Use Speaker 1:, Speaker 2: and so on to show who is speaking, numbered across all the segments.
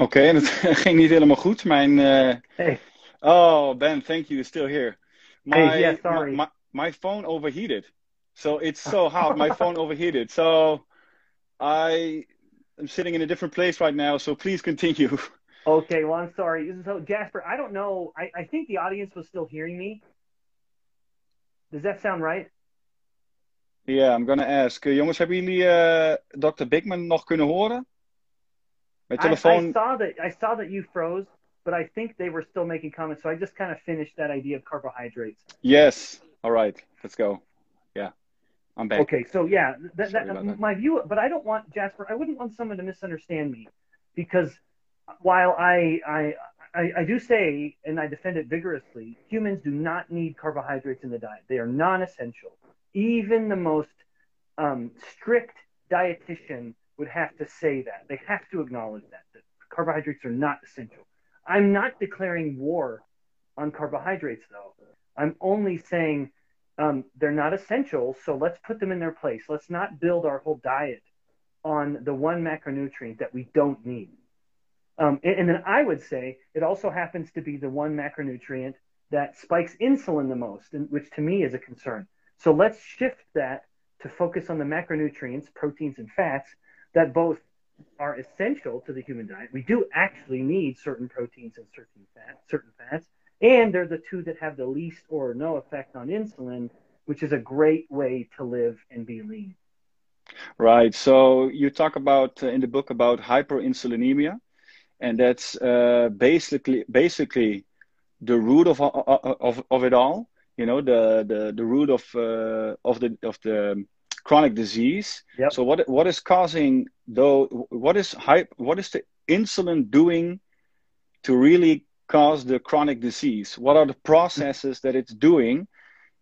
Speaker 1: Oké, okay, en het ging niet helemaal goed. Mijn. Uh...
Speaker 2: Hey.
Speaker 1: Oh, Ben, thank you. Still here.
Speaker 2: My, hey, yeah, sorry.
Speaker 1: My, my phone overheated. So it's so hot. my phone overheated. So I am sitting in a different place right now. So please continue.
Speaker 2: Okay, well, I'm sorry. So, Jasper, I don't know. I, I think the audience was still hearing me. Does that sound right?
Speaker 1: Yeah, I'm gonna ask. Uh, jongens, hebben jullie uh, Dr. Bigman nog kunnen horen? Mijn telefoon.
Speaker 2: I, I, saw that. I saw that you froze, but I think they were still making comments. So I just kind of finished that idea of carbohydrates.
Speaker 1: Yes. All right. Let's go. Yeah. I'm back.
Speaker 2: Okay. So yeah, that, that, that. my view. But I don't want Jasper. I wouldn't want someone to misunderstand me, because while I I I, I, do say, and I defend it vigorously, humans do not need carbohydrates in the diet. They are non essential. Even the most um, strict dietitian would have to say that. They have to acknowledge that, that carbohydrates are not essential. I'm not declaring war on carbohydrates, though. I'm only saying um, they're not essential, so let's put them in their place. Let's not build our whole diet on the one macronutrient that we don't need. Um, and, and, then I would say it also happens to be the one macronutrient that spikes insulin the most, and, which to me is a concern. So let's shift that to focus on the macronutrients, proteins, and fats that both are essential to the human diet. We do actually need certain proteins and certain fats, certain fats, and they're the two that have the least or no effect on insulin, which is a great way to live and be lean.
Speaker 1: Right. So you talk about uh, in the book about hyperinsulinemia and that's uh, basically basically the root of of of it all. You know, the the the root of uh, of the of the chronic disease.
Speaker 2: Yep.
Speaker 1: So what what is causing though? What is hype? What is the insulin doing to really cause the chronic disease? What are the processes that it's doing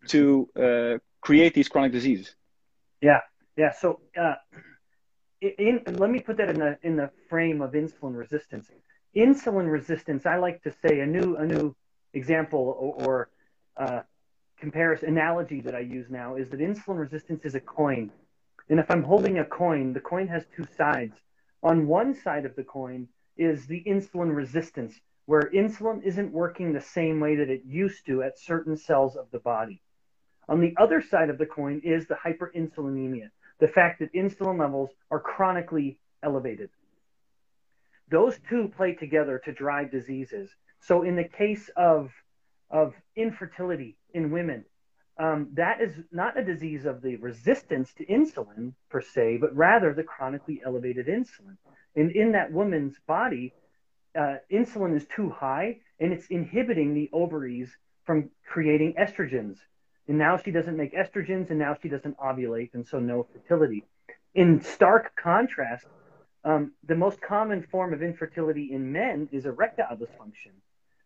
Speaker 1: to uh, create these chronic diseases?
Speaker 2: Yeah, yeah. So uh, in, let me put that in the in the frame of insulin resistance. Insulin resistance, I like to say a new a new example or, or uh, comparison analogy that I use now is that insulin resistance is a coin, and if I'm holding a coin, the coin has two sides. On one side of the coin is the insulin resistance, where insulin isn't working the same way that it used to at certain cells of the body. On the other side of the coin is the hyperinsulinemia, the fact that insulin levels are chronically elevated. Those two play together to drive diseases. So, in the case of, of infertility in women, um, that is not a disease of the resistance to insulin per se, but rather the chronically elevated insulin. And in that woman's body, uh, insulin is too high and it's inhibiting the ovaries from creating estrogens, and now she doesn't make estrogens, and now she doesn't ovulate, and so no fertility. In stark contrast, um, the most common form of infertility in men is erectile dysfunction.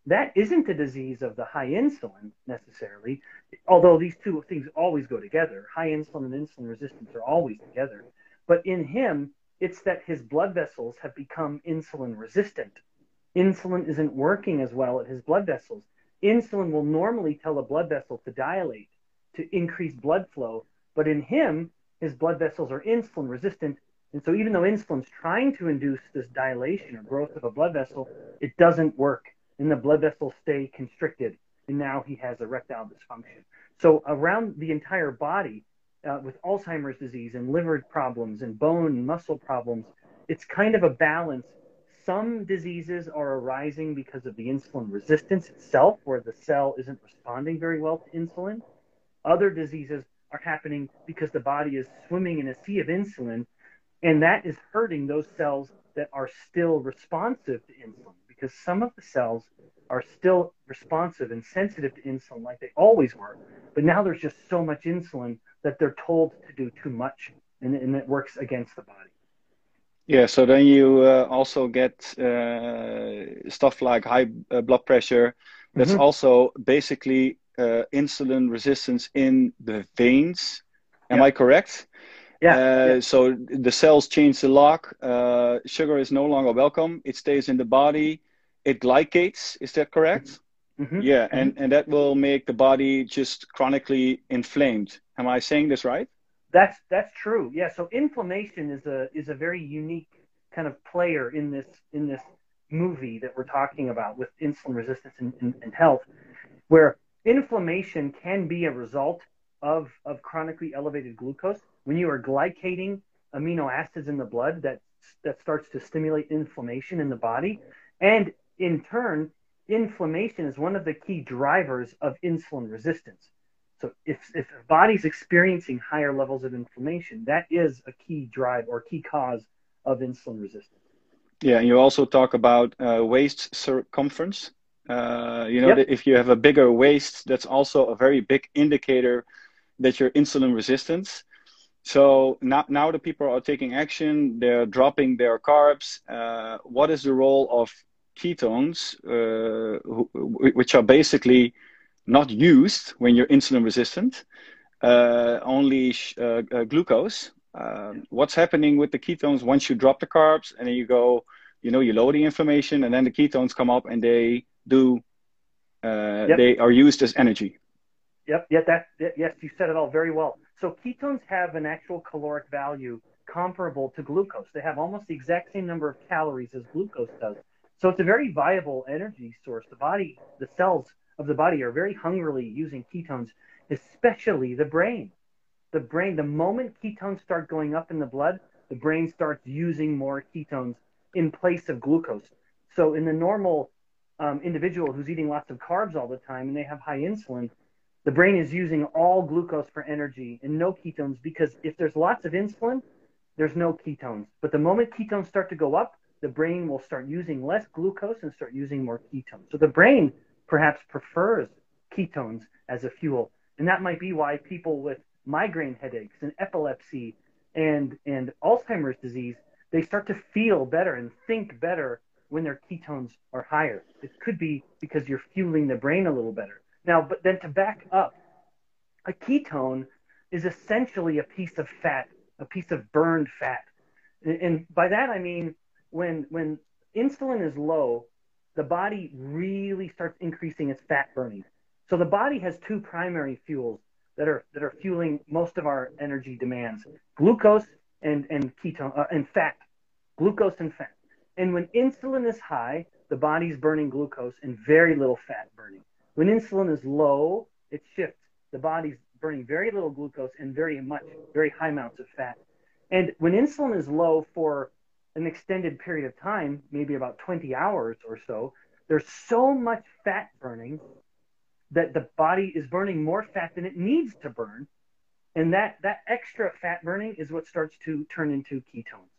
Speaker 2: That isn't a disease of the high insulin necessarily, although these two things always go together. High insulin and insulin resistance are always together. But in him, it's that his blood vessels have become insulin resistant. Insulin isn't working as well at his blood vessels. Insulin will normally tell a blood vessel to dilate to increase blood flow. But in him, his blood vessels are insulin resistant. And so even though insulin's trying to induce this dilation or growth of a blood vessel, it doesn't work. And the blood vessels stay constricted. And now he has erectile dysfunction. So around the entire body, uh, with Alzheimer's disease and liver problems and bone and muscle problems, it's kind of a balance. Some diseases are arising because of the insulin resistance itself, where the cell isn't responding very well to insulin. Other diseases are happening because the body is swimming in a sea of insulin, and that is hurting those cells that are still responsive to insulin because some of the cells are still responsive and sensitive to insulin like they always were. But now there's just so much insulin that they're told to do too much, and, and it works against the body.
Speaker 1: Yeah, so then you uh, also get uh, stuff like high uh, blood pressure. That's mm-hmm. also basically uh, insulin resistance in the veins. Am I correct?
Speaker 2: Yeah,
Speaker 1: uh,
Speaker 2: yeah,
Speaker 1: So the cells change the lock. Uh, sugar is no longer welcome. It stays in the body. It glycates. Is that correct?
Speaker 2: Mm-hmm.
Speaker 1: Yeah,
Speaker 2: mm-hmm.
Speaker 1: and, and that will make the body just chronically inflamed. Am I saying this right?
Speaker 2: That's that's true. Yeah. So inflammation is a is a very unique kind of player in this in this movie that we're talking about with insulin resistance and, and, and health, where inflammation can be a result of, of chronically elevated glucose. When you are glycating amino acids in the blood, that, that starts to stimulate inflammation in the body. And in turn, inflammation is one of the key drivers of insulin resistance. So if, if the body's experiencing higher levels of inflammation, that is a key drive or key cause of insulin resistance.
Speaker 1: Yeah, and you also talk about uh, waist circumference. Uh, you know, yep. if you have a bigger waist, that's also a very big indicator that you're insulin resistant. So now, now the people are taking action. They're dropping their carbs. Uh, what is the role of ketones, uh, which are basically not used when you're insulin resistant, uh, only uh, uh, glucose. Um, what's happening with the ketones once you drop the carbs and then you go, you know, you lower the inflammation and then the ketones come up and they do, uh, yep. they are used as energy.
Speaker 2: Yep. Yeah. That. Yes, you said it all very well. So ketones have an actual caloric value comparable to glucose. They have almost the exact same number of calories as glucose does. So it's a very viable energy source. The body, the cells of the body are very hungrily using ketones, especially the brain. The brain, the moment ketones start going up in the blood, the brain starts using more ketones in place of glucose. So in the normal um, individual who's eating lots of carbs all the time and they have high insulin, the brain is using all glucose for energy and no ketones because if there's lots of insulin, there's no ketones. But the moment ketones start to go up, the brain will start using less glucose and start using more ketones. So the brain perhaps prefers ketones as a fuel. And that might be why people with migraine headaches and epilepsy and, and Alzheimer's disease, they start to feel better and think better when their ketones are higher. It could be because you're fueling the brain a little better. Now, but then to back up, a ketone is essentially a piece of fat, a piece of burned fat. And by that I mean when when insulin is low, the body really starts increasing its fat burning. So the body has two primary fuels that are that are fueling most of our energy demands: glucose and and ketone uh, and fat, glucose and fat. And when insulin is high, the body's burning glucose and very little fat burning. When insulin is low, it shifts. The body's burning very little glucose and very much, very high amounts of fat. And when insulin is low for an extended period of time, maybe about 20 hours or so, there's so much fat burning that the body is burning more fat than it needs to burn. And that, that extra fat burning is what starts to turn into ketones.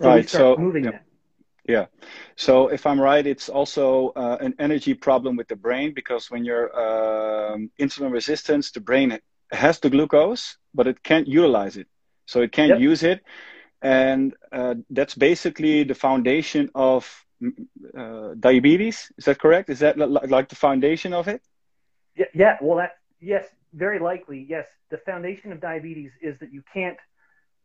Speaker 1: So right. so moving yeah. that. Yeah. So if I'm right, it's also uh, an energy problem with the brain because when you're um, insulin resistant, the brain has the glucose, but it can't utilize it. So it can't yep. use it and uh, that's basically the foundation of uh, diabetes. Is that correct? Is that like the foundation of it?
Speaker 2: Yeah, yeah. Well, that yes, very likely. Yes, the foundation of diabetes is that you can't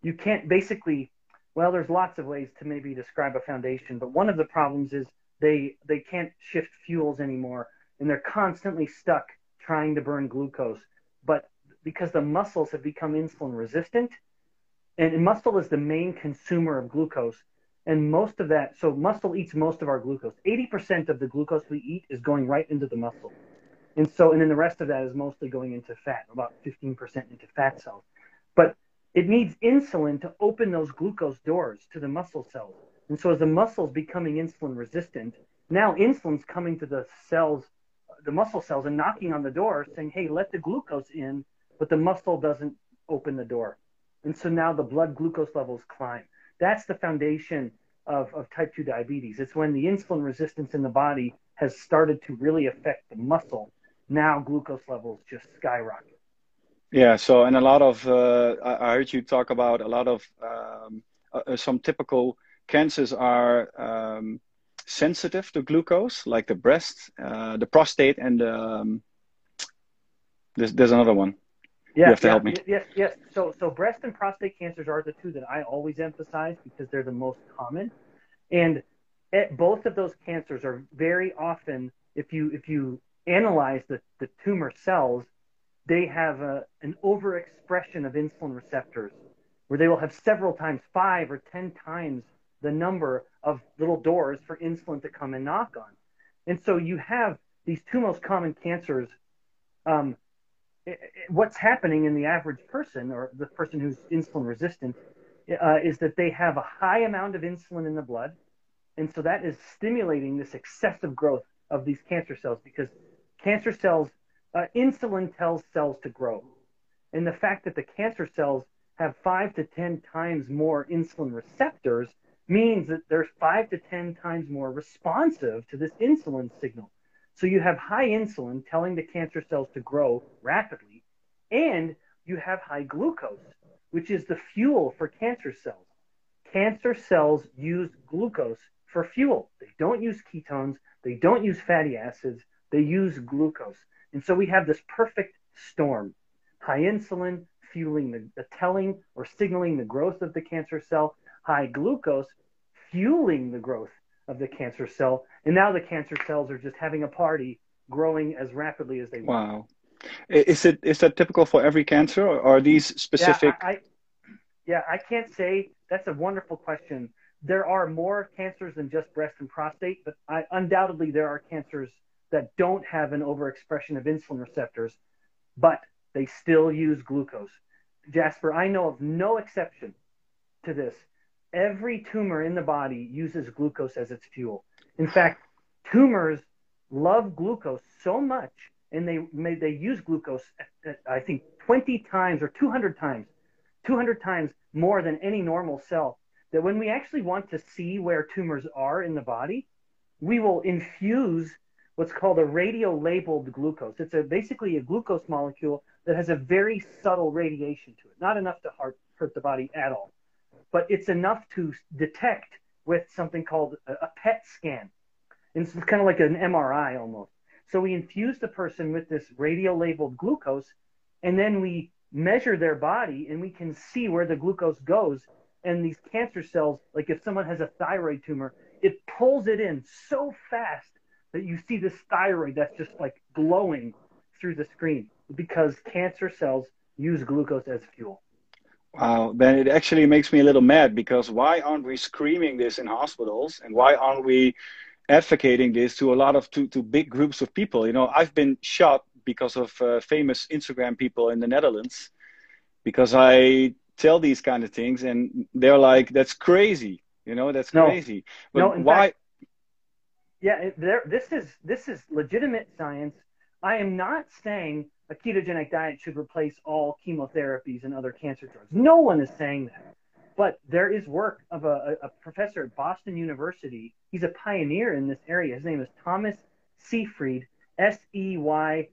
Speaker 2: you can't basically. Well, there's lots of ways to maybe describe a foundation, but one of the problems is they they can't shift fuels anymore, and they're constantly stuck trying to burn glucose. But because the muscles have become insulin resistant, and muscle is the main consumer of glucose. And most of that, so muscle eats most of our glucose. 80% of the glucose we eat is going right into the muscle. And so, and then the rest of that is mostly going into fat, about 15% into fat cells. But it needs insulin to open those glucose doors to the muscle cells. And so as the muscle's becoming insulin resistant, now insulin's coming to the cells, the muscle cells and knocking on the door saying, hey, let the glucose in, but the muscle doesn't open the door. And so now the blood glucose levels climb. That's the foundation of, of type 2 diabetes. It's when the insulin resistance in the body has started to really affect the muscle. Now glucose levels just skyrocket.
Speaker 1: Yeah. So, and a lot of, uh, I heard you talk about a lot of um, uh, uh, some typical cancers are um, sensitive to glucose, like the breast, uh, the prostate, and um, there's, there's another one.
Speaker 2: Yeah,
Speaker 1: you have to
Speaker 2: yeah,
Speaker 1: help me.
Speaker 2: Yes, yes. So, so breast and prostate cancers are the two that I always emphasize because they're the most common, and at, both of those cancers are very often, if you if you analyze the, the tumor cells, they have a, an overexpression of insulin receptors, where they will have several times, five or ten times the number of little doors for insulin to come and knock on. And so you have these two most common cancers. Um, what's happening in the average person or the person who's insulin resistant uh, is that they have a high amount of insulin in the blood. And so that is stimulating this excessive growth of these cancer cells because cancer cells, uh, insulin tells cells to grow. And the fact that the cancer cells have five to 10 times more insulin receptors means that they're five to 10 times more responsive to this insulin signal. So you have high insulin telling the cancer cells to grow rapidly, and you have high glucose, which is the fuel for cancer cells. Cancer cells use glucose for fuel. They don't use ketones, they don't use fatty acids, they use glucose. And so we have this perfect storm high insulin fueling the, the telling or signaling the growth of the cancer cell, high glucose fueling the growth of the cancer cell. And now the cancer cells are just having a party, growing as rapidly as they
Speaker 1: want. Wow. Is it is that typical for every cancer, or are these specific?
Speaker 2: Yeah, I, I, yeah, I can't say. That's a wonderful question. There are more cancers than just breast and prostate, but I, undoubtedly there are cancers that don't have an overexpression of insulin receptors, but they still use glucose. Jasper, I know of no exception to this every tumor in the body uses glucose as its fuel. In fact, tumors love glucose so much, and they they use glucose, I think, 20 times or 200 times, 200 times more than any normal cell. That when we actually want to see where tumors are in the body, we will infuse what's called a radio-labeled glucose. It's a, basically a glucose molecule that has a very subtle radiation to it, not enough to hurt, hurt the body at all but it's enough to detect with something called a, a PET scan. And it's kind of like an MRI almost. So we infuse the person with this radio labeled glucose, and then we measure their body and we can see where the glucose goes. And these cancer cells, like if someone has a thyroid tumor, it pulls it in so fast that you see this thyroid that's just like glowing through the screen because cancer cells use glucose as fuel.
Speaker 1: Wow, then it actually makes me a little mad because why aren't we screaming this in hospitals and why aren't we advocating this to a lot of to, to big groups of people? You know, I've been shot because of uh, famous Instagram people in the Netherlands because I tell these kind of things and they're like, "That's crazy," you know, that's no. crazy. But no, why? Fact,
Speaker 2: yeah, there. This is this is legitimate science. I am not saying a ketogenic diet should replace all chemotherapies and other cancer drugs. No one is saying that. But there is work of a, a professor at Boston University. He's a pioneer in this area. His name is Thomas Seyfried, S E Y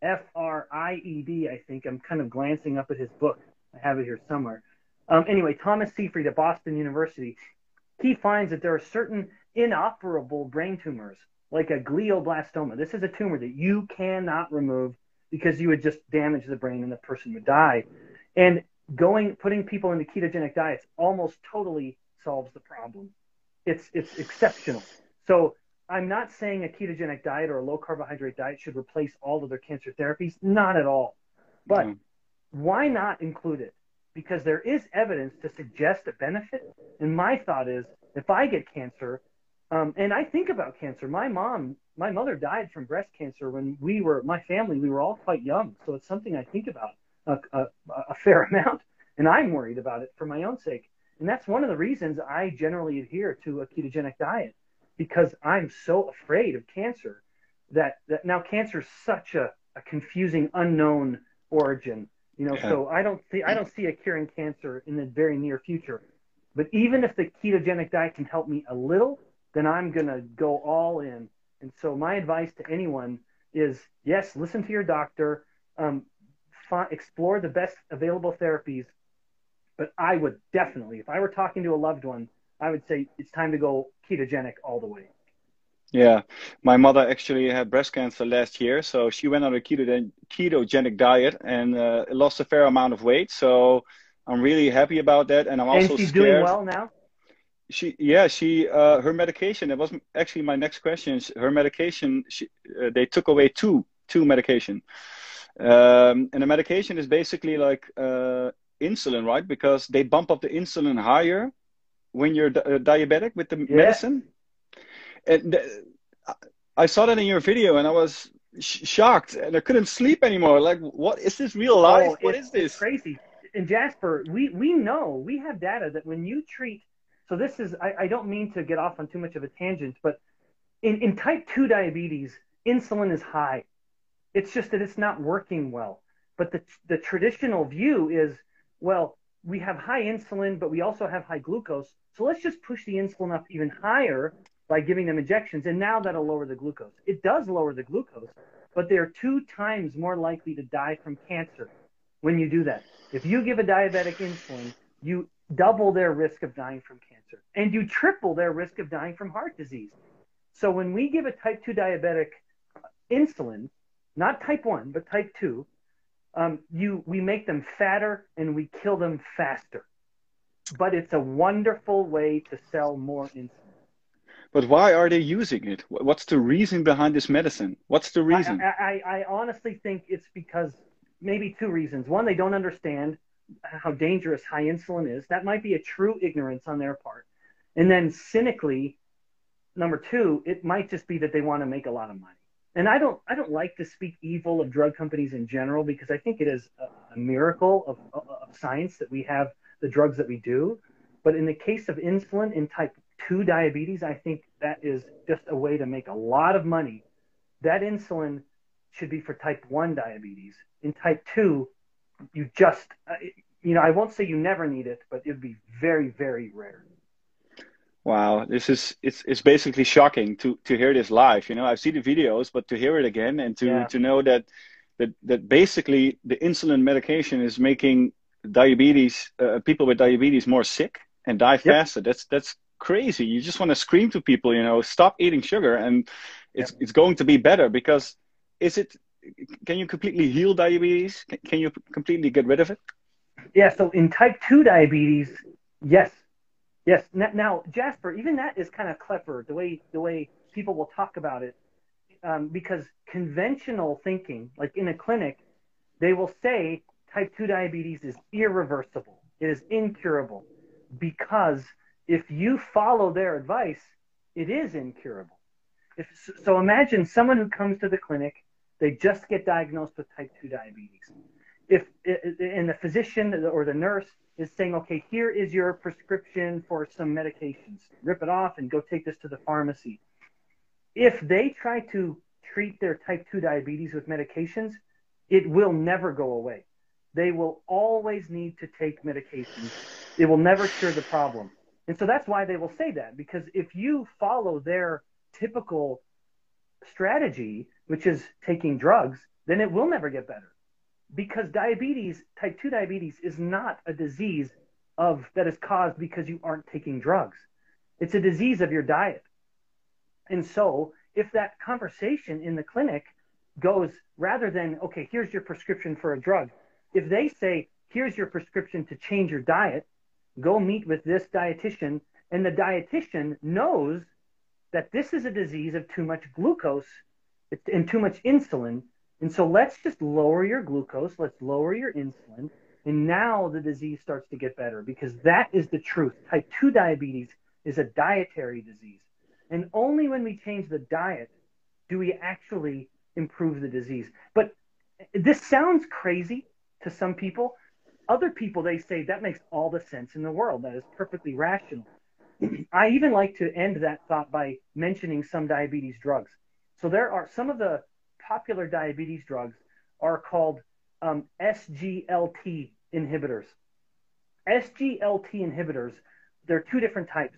Speaker 2: F R I E D, I think. I'm kind of glancing up at his book. I have it here somewhere. Um, anyway, Thomas Seyfried at Boston University, he finds that there are certain inoperable brain tumors, like a glioblastoma. This is a tumor that you cannot remove because you would just damage the brain and the person would die. And going putting people into ketogenic diets almost totally solves the problem. It's it's exceptional. So I'm not saying a ketogenic diet or a low carbohydrate diet should replace all of their cancer therapies. Not at all. But mm. why not include it? Because there is evidence to suggest a benefit. And my thought is if I get cancer, um, and I think about cancer, my mom my mother died from breast cancer when we were my family we were all quite young. So it's something i think about a, a, a, fair amount. And i'm worried about it for my own sake. And that's one of the reasons i generally adhere to a ketogenic diet because i'm so afraid of cancer that, that now cancer is such a, a confusing unknown origin you know? Yeah. so i don't see i don't see a curing cancer in the very near future. But even if the ketogenic diet can help me a little then i'm going to go all in and so my advice to anyone is yes, listen to your doctor, um, explore the best available therapies. But I would definitely, if I were talking to a loved one, I would say it's time to go ketogenic all the way.
Speaker 1: Yeah, my mother actually had breast cancer last year, so she went on a keto- ketogenic diet and uh, lost a fair amount of weight. So I'm really happy about that, and I'm also
Speaker 2: and she's
Speaker 1: scared.
Speaker 2: doing well now
Speaker 1: she yeah she uh, her medication it was actually my next question her medication she, uh, they took away two two medication um, and the medication is basically like uh, insulin right because they bump up the insulin higher when you're di- uh, diabetic with the yeah. medicine. And I saw that in your video, and I was sh- shocked, and I couldn't sleep anymore. Like, what is this real life? Oh, what is this?
Speaker 2: crazy. And Jasper, we we know we have data that when you treat, so this is I, I don't mean to get off on too much of a tangent, but in, in type two diabetes, insulin is high. It's just that it's not working well. But the the traditional view is, well, we have high insulin, but we also have high glucose. So let's just push the insulin up even higher by giving them injections, and now that'll lower the glucose. It does lower the glucose, but they are two times more likely to die from cancer when you do that. If you give a diabetic insulin, you double their risk of dying from cancer, and you triple their risk of dying from heart disease. So when we give a type 2 diabetic insulin, not type 1, but type 2, um, you we make them fatter and we kill them faster. But it's a wonderful way to sell more insulin.
Speaker 1: But why are they using it? What's the reason behind this medicine? What's the reason?
Speaker 2: I, I, I honestly think it's because maybe two reasons. One, they don't understand how dangerous high insulin is. That might be a true ignorance on their part. And then cynically, number two, it might just be that they want to make a lot of money and I don't I don't like to speak evil of drug companies in general because I think it is a, a miracle of, of, science that we have the drugs that we do. But in the case of insulin in type 2 diabetes, I think that is just a way to make a lot of money. That insulin should be for type 1 diabetes. In type 2, you just, uh, you know, I won't say you never need it, but it would be very, very rare.
Speaker 1: Wow, this is it's it's basically shocking to to hear this live. You know, I've seen the videos, but to hear it again and to yeah. to know that that that basically the insulin medication is making diabetes uh, people with diabetes more sick and die faster. That's that's crazy. You just want to scream to people, you know, stop eating sugar, and it's yep. it's going to be better because is it? Can you completely heal diabetes? Can, you completely get rid of it?
Speaker 2: Yeah. So in type two diabetes, yes, Yes. Now, Jasper, even that is kind of clever the way the way people will talk about it, um, because conventional thinking, like in a clinic, they will say type two diabetes is irreversible. It is incurable, because if you follow their advice, it is incurable. If, so imagine someone who comes to the clinic, they just get diagnosed with type 2 diabetes. If and the physician or the nurse is saying, okay, here is your prescription for some medications. Rip it off and go take this to the pharmacy. If they try to treat their type 2 diabetes with medications, it will never go away. They will always need to take medications. It will never cure the problem. And so that's why they will say that, because if you follow their typical strategy, which is taking drugs, then it will never get better because diabetes, type 2 diabetes, is not a disease of that is caused because you aren't taking drugs. It's a disease of your diet. And so, if that conversation in the clinic goes rather than, okay, here's your prescription for a drug, if they say, here's your prescription to change your diet, go meet with this dietitian, and the dietitian knows that this is a disease of too much glucose and too much insulin, and so let's just lower your glucose, let's lower your insulin, and now the disease starts to get better because that is the truth. Type 2 diabetes is a dietary disease. And only when we change the diet do we actually improve the disease. But this sounds crazy to some people. Other people, they say that makes all the sense in the world. That is perfectly rational. I even like to end that thought by mentioning some diabetes drugs. So there are some of the popular diabetes drugs are called um, SGLT inhibitors. SGLT inhibitors, there are two different types.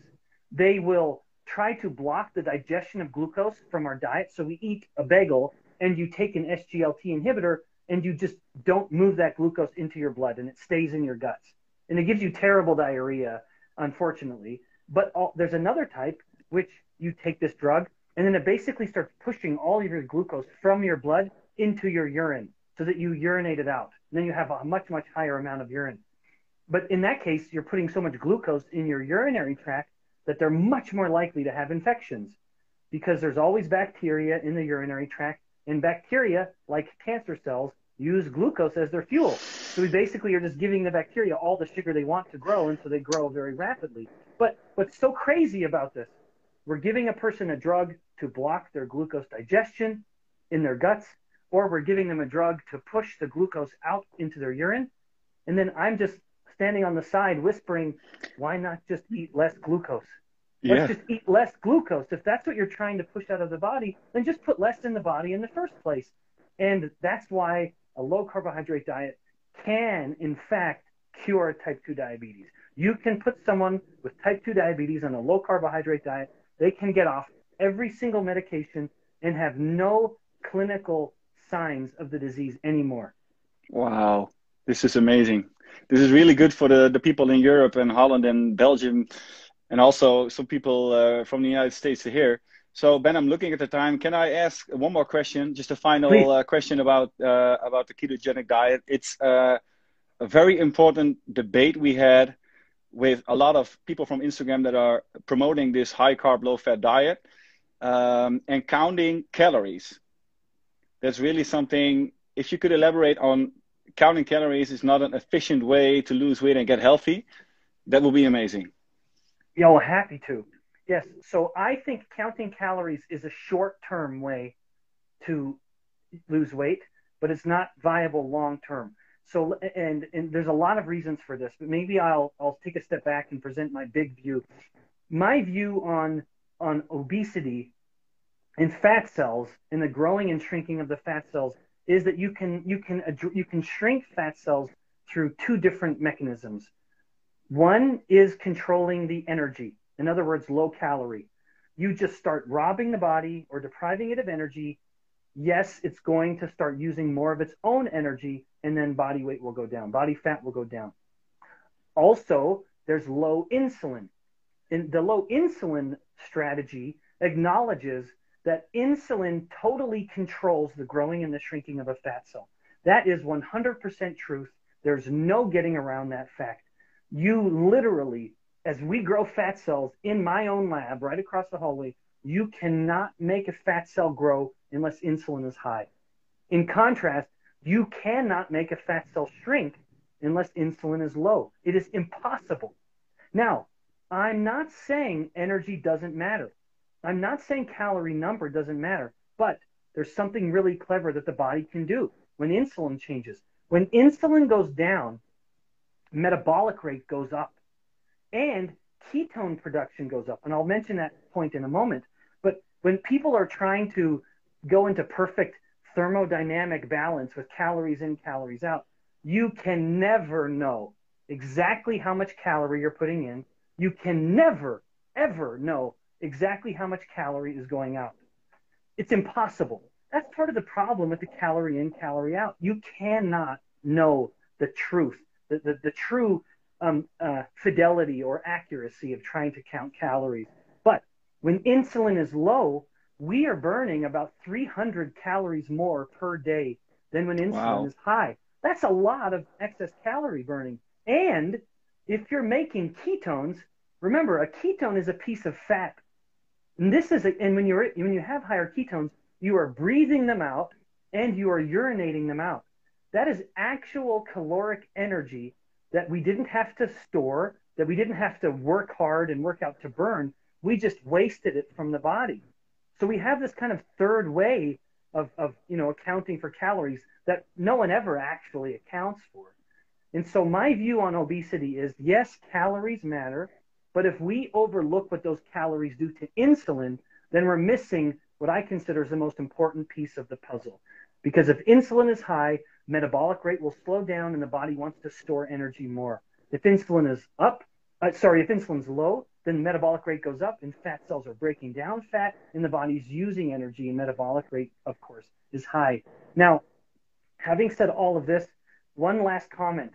Speaker 2: They will try to block the digestion of glucose from our diet. So we eat a bagel and you take an SGLT inhibitor and you just don't move that glucose into your blood and it stays in your guts. And it gives you terrible diarrhea, unfortunately. But all, there's another type which you take this drug and then it basically starts pushing all of your glucose from your blood into your urine so that you urinate it out. And then you have a much, much higher amount of urine. But in that case, you're putting so much glucose in your urinary tract that they're much more likely to have infections because there's always bacteria in the urinary tract. And bacteria, like cancer cells, use glucose as their fuel. So we basically are just giving the bacteria all the sugar they want to grow, and so they grow very rapidly. But what's so crazy about this? We're giving a person a drug to block their glucose digestion in their guts, or we're giving them a drug to push the glucose out into their urine. And then I'm just standing on the side whispering, why not just eat less glucose? Let's yeah. just eat less glucose. If that's what you're trying to push out of the body, then just put less in the body in the first place. And that's why a low carbohydrate diet can, in fact, cure type 2 diabetes. You can put someone with type 2 diabetes on a low carbohydrate diet, they can get off every single medication and have no clinical signs of the disease anymore.
Speaker 1: Wow, this is amazing. This is really good for the, the people in Europe and Holland and Belgium, and also some people uh, from the United States hear. So Ben, I'm looking at the time. Can I ask one more question? Just a final uh, question about uh, about the ketogenic diet. It's uh, a very important debate we had with a lot of people from Instagram that are promoting this high carb, low fat diet um, and counting calories. That's really something. If you could elaborate on counting calories is not an efficient way to lose weight and get healthy, that would be amazing.
Speaker 2: Yo, happy to. Yes. So I think counting calories is a short term way to lose weight, but it's not viable long term. So and and there's a lot of reasons for this, but maybe I'll I'll take a step back and present my big view. My view on on obesity and fat cells and the growing and shrinking of the fat cells is that you can you can you can shrink fat cells through two different mechanisms. One is controlling the energy. In other words, low calorie. You just start robbing the body or depriving it of energy. Yes, it's going to start using more of its own energy, and then body weight will go down. Body fat will go down. Also, there's low insulin. And the low insulin strategy acknowledges that insulin totally controls the growing and the shrinking of a fat cell. That is 100% truth. There's no getting around that fact. You literally as we grow fat cells in my own lab right across the hallway, you cannot make a fat cell grow unless insulin is high. In contrast, you cannot make a fat cell shrink unless insulin is low. It is impossible. Now, I'm not saying energy doesn't matter. I'm not saying calorie number doesn't matter, but there's something really clever that the body can do when insulin changes. When insulin goes down, metabolic rate goes up and ketone production goes up. And I'll mention that point in a moment. But when people are trying to go into perfect thermodynamic balance with calories in, calories out, you can never know exactly how much calorie you're putting in. You can never, ever know exactly how much calorie is going out. It's impossible. That's part of the problem with the calorie in, calorie out. You cannot know the truth, the, the, the true um, uh, fidelity or accuracy of trying to count calories. But when insulin is low, we are burning about 300 calories more per day than when insulin wow. is high. That's a lot of excess calorie burning. And if you're making ketones, remember a ketone is a piece of fat. And this is a, and when you're when you have higher ketones, you are breathing them out and you are urinating them out. That is actual caloric energy that we didn't have to store, that we didn't have to work hard and work out to burn. We just wasted it from the body. So we have this kind of third way of, of you know accounting for calories that no one ever actually accounts for. And so my view on obesity is yes, calories matter, but if we overlook what those calories do to insulin, then we're missing what I consider is the most important piece of the puzzle. Because if insulin is high, metabolic rate will slow down and the body wants to store energy more. If insulin is up, uh, sorry, if insulin's low, then metabolic rate goes up and fat cells are breaking down fat and the body's using energy and metabolic rate, of course, is high. Now, having said all of this, one last comment.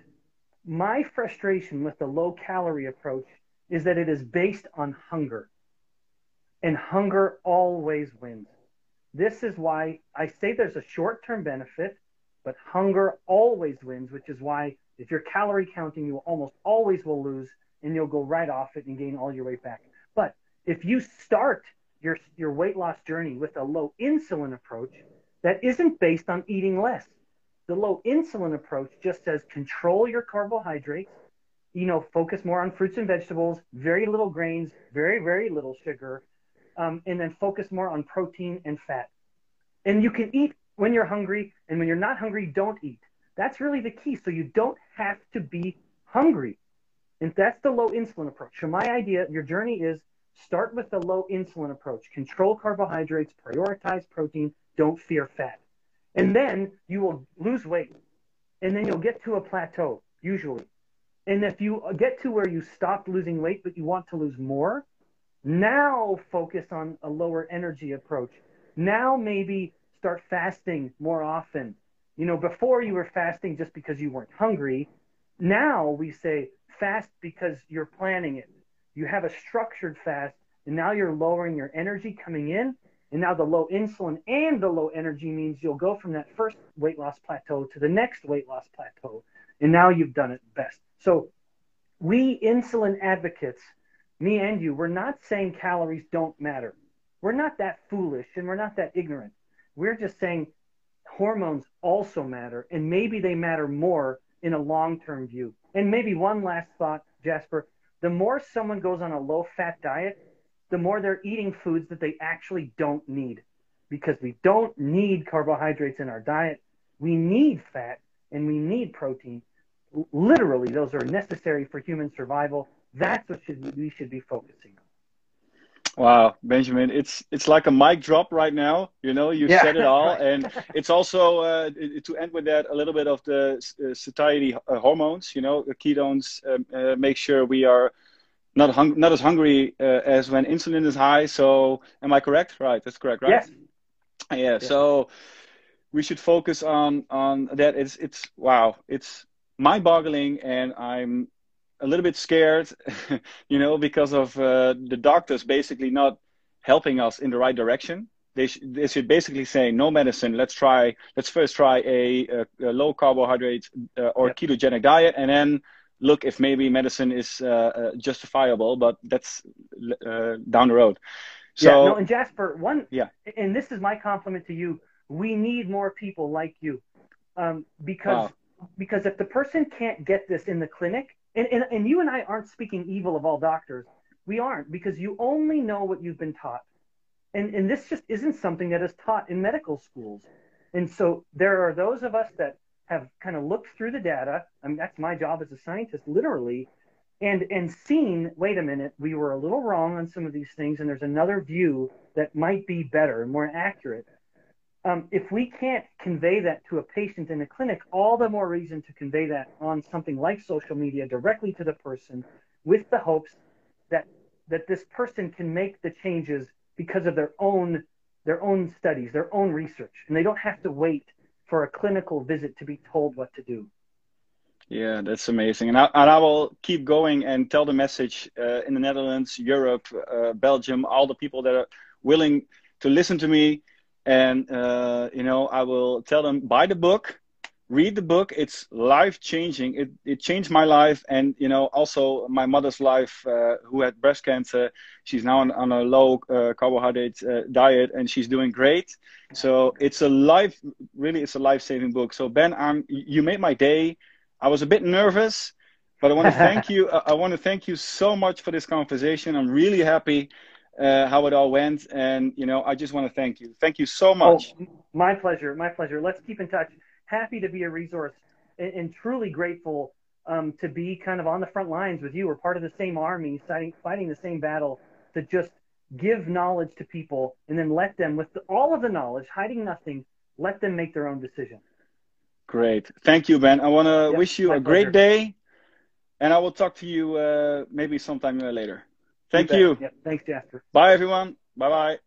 Speaker 2: My frustration with the low calorie approach is that it is based on hunger. And hunger always wins. This is why I say there's a short term benefit but hunger always wins, which is why if you're calorie counting, you almost always will lose and you'll go right off it and gain all your weight back. But if you start your, your weight loss journey with a low insulin approach that isn't based on eating less, The low insulin approach just says control your carbohydrates, you know, focus more on fruits and vegetables, very little grains, very, very little sugar, um, and then focus more on protein and fat. And you can eat when you're hungry, and when you're not hungry, don't eat. That's really the key. So you don't have to be hungry. And that's the low insulin approach. So my idea, your journey is start with the low insulin approach. Control carbohydrates, prioritize protein, don't fear fat. And then you will lose weight. And then you'll get to a plateau, usually. And if you get to where you stopped losing weight, but you want to lose more, now focus on a lower energy approach. Now maybe start fasting more often. You know, before you were fasting just because you weren't hungry. Now we say fast because you're planning it. You have a structured fast, and now you're lowering your energy coming in. And now the low insulin and the low energy means you'll go from that first weight loss plateau to the next weight loss plateau. And now you've done it best. So we insulin advocates, me and you, we're not saying calories don't matter. We're not that foolish and we're not that ignorant. We're just saying hormones also matter and maybe they matter more in a long-term view. And maybe one last thought, Jasper, the more someone goes on a low-fat diet, the more they're eating foods that they actually don't need because we don't need carbohydrates in our diet. We need fat and we need protein. Literally, those are necessary for human survival. That's what should, we should be focusing on.
Speaker 1: Wow, Benjamin, it's it's like a mic drop right now. You know, you yeah, said it all, and it's also uh, to end with that a little bit of the uh, satiety uh, hormones. You know, the ketones um, uh, make sure we are not hung- not as hungry uh, as when insulin is high. So, am I correct? Right, that's correct, right?
Speaker 2: Yes.
Speaker 1: Yeah. yeah. So we should focus on on that. It's it's wow, it's mind-boggling, and I'm a little bit scared, you know, because of uh, the doctors basically not helping us in the right direction. They, sh- they should basically say no medicine. Let's try. Let's first try a, a, a low carbohydrate uh, or yep. ketogenic diet, and then look if maybe medicine is uh, uh justifiable. But that's uh, down the road.
Speaker 2: So, yeah. No, and Jasper, one. Yeah. And this is my compliment to you. We need more people like you, um, because wow. because if the person can't get this in the clinic, and, and, and you and I aren't speaking evil of all doctors. We aren't because you only know what you've been taught. And, and this just isn't something that is taught in medical schools. And so there are those of us that have kind of looked through the data. I mean, that's my job as a scientist, literally, and and seen. Wait a minute, we were a little wrong on some of these things, and there's another view that might be better and more accurate um, if we can't convey that to a patient in a clinic, all the more reason to convey that on something like social media directly to the person with the hopes that that this person can make the changes because of their own their own studies, their own research, and they don't have to wait for a clinical visit to be told what to do.
Speaker 1: Yeah, that's amazing, and I, and I will keep going and tell the message uh, in the Netherlands, Europe, uh, Belgium, all the people that are willing to listen to me and uh, you know i will tell them buy the book read the book. It's life changing it, it changed my life. And you know also my mother's life uh, who had breast cancer she's now on, on a low uh, carbohydrate uh, diet and she's doing great. So it's a life really it's a life-saving book. So ben I'm, you made my day. I was a bit nervous but i want to thank you. I want to thank you so much for this conversation. I'm really happy uh, how it all went. And, you know, I just want to thank you. Thank you so much.
Speaker 2: Oh, my pleasure. My pleasure. Let's keep in touch. Happy to be a resource and, and truly grateful um, to be kind of on the front lines with you. We're part of the same army, fighting, fighting the same battle to just give knowledge to people and then let them, with the, all of the knowledge, hiding nothing, let them make their own decision.
Speaker 1: Great. Thank you, Ben. I want to yep, wish you a great day. And I will talk to you uh, maybe sometime later. Thank you.
Speaker 2: Yep. Thanks, Jasper.
Speaker 1: Bye, everyone. Bye bye.